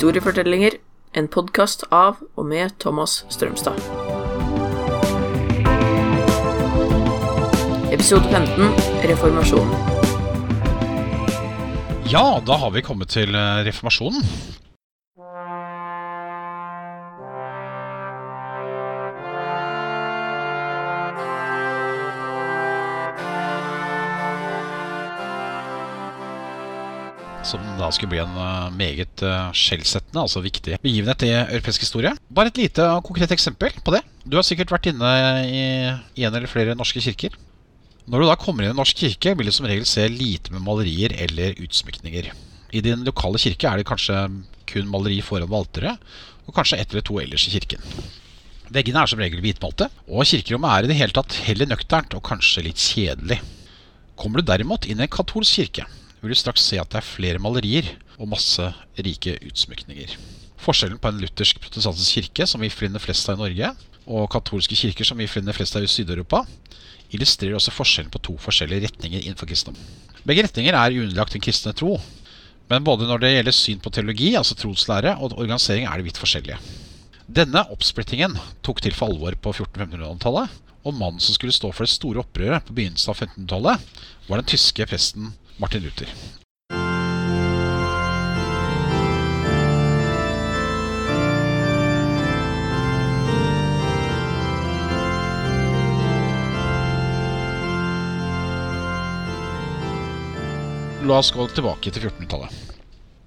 Historiefortellinger, en podkast av og med Thomas Strømstad. Episode 15 Reformasjonen. Ja, da har vi kommet til eh, reformasjonen. Som da skulle bli en eh, meget eh, skjellsettende, altså viktig begivenhet i europeisk historie. Bare et lite og konkret eksempel på det. Du har sikkert vært inne i en eller flere norske kirker. Når du da kommer inn i en norsk kirke, vil du som regel se lite med malerier eller utsmykninger. I din lokale kirke er det kanskje kun maleri foran alteret, og kanskje ett eller to ellers i kirken. Veggene er som regel hvitmalte, og kirkerommet er i det hele tatt heller nøkternt og kanskje litt kjedelig. Kommer du derimot inn i en katolsk kirke, vil du straks se at det er flere malerier og masse rike utsmykninger. Forskjellen på en luthersk protestantisk kirke, som vi finner flest av i Norge, og katolske kirker, som vi finner flest av i Syd-Europa, illustrerer også forskjellen på to forskjellige retninger innenfor kristendom. Begge retninger er underlagt den kristne tro, men både når det gjelder syn på teologi, altså troslære, og organisering er det vidt forskjellige. Denne oppsplittingen tok til for alvor på 1400-1500-tallet, og mannen som skulle stå for det store opprøret på begynnelsen av 1500-tallet, var den tyske presten Martin Luther. La oss gå tilbake til 1400-tallet.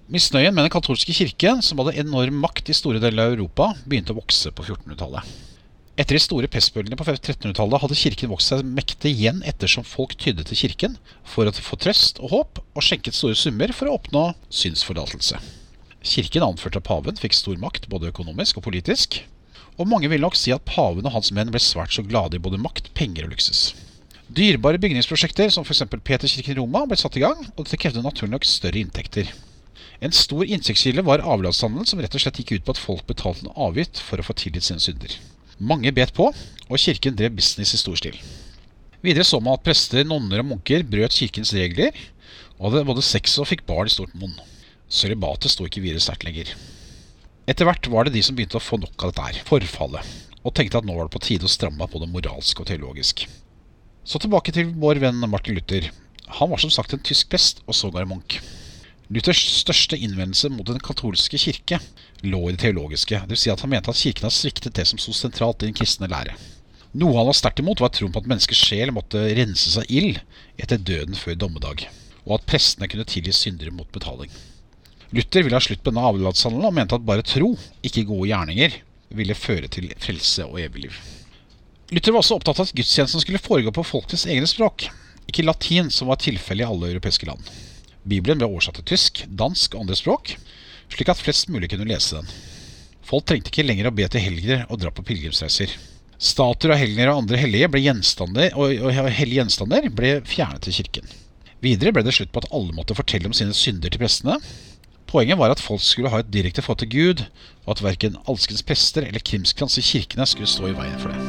Misnøyen med den katolske kirken, som hadde enorm makt i store deler av Europa, begynte å vokse på 1400-tallet. Etter de store pestbølgene på 1300-tallet hadde kirken vokst seg mektig igjen ettersom folk tydde til kirken for å få trøst og håp, og skjenket store summer for å oppnå synsforlatelse. Kirken, anført av paven, fikk stor makt både økonomisk og politisk, og mange vil nok si at paven og hans menn ble svært så glade i både makt, penger og luksus. Dyrebare bygningsprosjekter som f.eks. Peterskirken i Roma ble satt i gang, og dette krevde naturlig nok større inntekter. En stor inntektskilde var avlatshandelen, som rett og slett gikk ut på at folk betalte en avgift for å få tilgitt sine synder. Mange bet på, og kirken drev business i stor stil. Videre så man at prester, nonner og munker brøt kirkens regler, og hadde både sex og fikk barn i stort monn. Sølibatet sto ikke videre sterkt lenger. Etter hvert var det de som begynte å få nok av dette her, forfallet, og tenkte at nå var det på tide å stramme både moralsk og teologisk. Så tilbake til vår venn Martin Luther. Han var som sagt en tysk prest og sågar munk. Luthers største innvendelse mot den katolske kirke lå i det teologiske, dvs. Si at han mente at kirken hadde sviktet det som sto sentralt i den kristne lære. Noe han var sterkt imot, var troen på at menneskets sjel måtte renses av ild etter døden før dommedag, og at prestene kunne tilgi syndere mot betaling. Luther ville ha slutt på denne avlatshandelen og mente at bare tro, ikke gode gjerninger, ville føre til frelse og evig liv. Luther var også opptatt av at gudstjenesten skulle foregå på folkets egne språk, ikke latin, som var tilfellet i alle europeiske land. Bibelen ble oversatt til tysk, dansk og andre språk, slik at flest mulig kunne lese den. Folk trengte ikke lenger å be til helgener og dra på pilegrimsreiser. Statuer av helgener og andre hellige ble gjenstander, og, og hellige gjenstander ble fjernet til kirken. Videre ble det slutt på at alle måtte fortelle om sine synder til prestene. Poenget var at folk skulle ha et direkte forhold til Gud, og at verken alskens prester eller krimskrans i kirkene skulle stå i veien for det.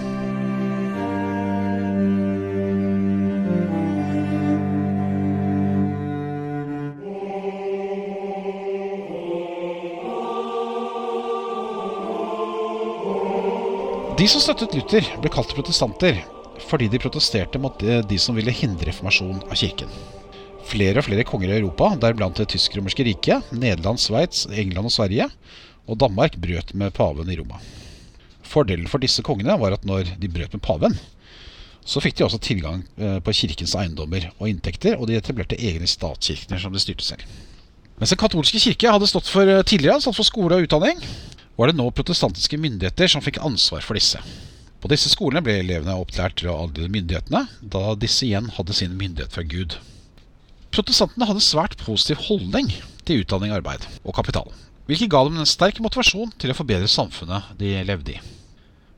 De som støttet Luther, ble kalt protestanter fordi de protesterte mot de som ville hindre reformasjon av kirken. Flere og flere konger i Europa, deriblant det tysk-romerske riket, Nederland, Sveits, England og Sverige, og Danmark brøt med paven i Roma. Fordelen for disse kongene var at når de brøt med paven, så fikk de også tilgang eh, på kirkens eiendommer og inntekter, og de etablerte egne statskirker som de styrte selv. Mens den katolske kirke hadde stått for eh, tidligere stått for skole og utdanning, var det nå protestantiske myndigheter som fikk ansvar for disse. På disse skolene ble elevene opplært til å adlyde myndighetene, da disse igjen hadde sin myndighet fra Gud. Protestantene hadde svært positiv holdning til utdanning, arbeid og kapital, hvilket ga dem en sterk motivasjon til å forbedre samfunnet de levde i.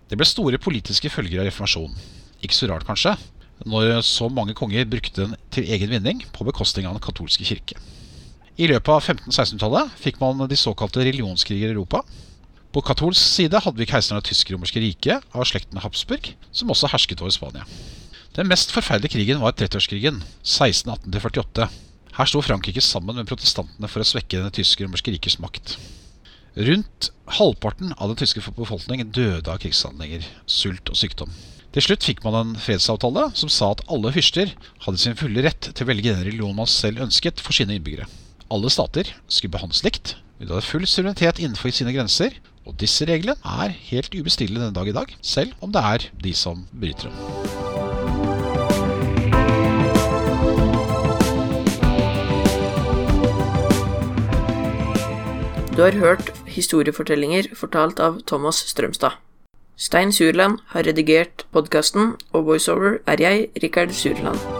Det ble store politiske følger av reformasjonen. Ikke så rart, kanskje, når så mange konger brukte den til egen vinning på bekostning av den katolske kirke. I løpet av 1500-1600-tallet fikk man de såkalte religionskriger i Europa, på katolsk side hadde vi keiseren av tysk-romerske riket av slekten Habsburg, som også hersket over Spania. Den mest forferdelige krigen var 30-årskrigen, 1618-48. Her sto Frankrike sammen med protestantene for å svekke det tysk-romerske rikets makt. Rundt halvparten av den tyske befolkningen døde av krigshandlinger, sult og sykdom. Til slutt fikk man en fredsavtale som sa at alle fyrster hadde sin fulle rett til å velge den religion man selv ønsket for sine innbyggere. Alle stater skulle behandles likt, de hadde full suverenitet innenfor sine grenser, og disse reglene er helt ubestillelige denne dag i dag, selv om det er de som bryter dem. Du har hørt historiefortellinger fortalt av Thomas Strømstad. Stein Surland har redigert podkasten, og voiceover er jeg, Rikard Surland.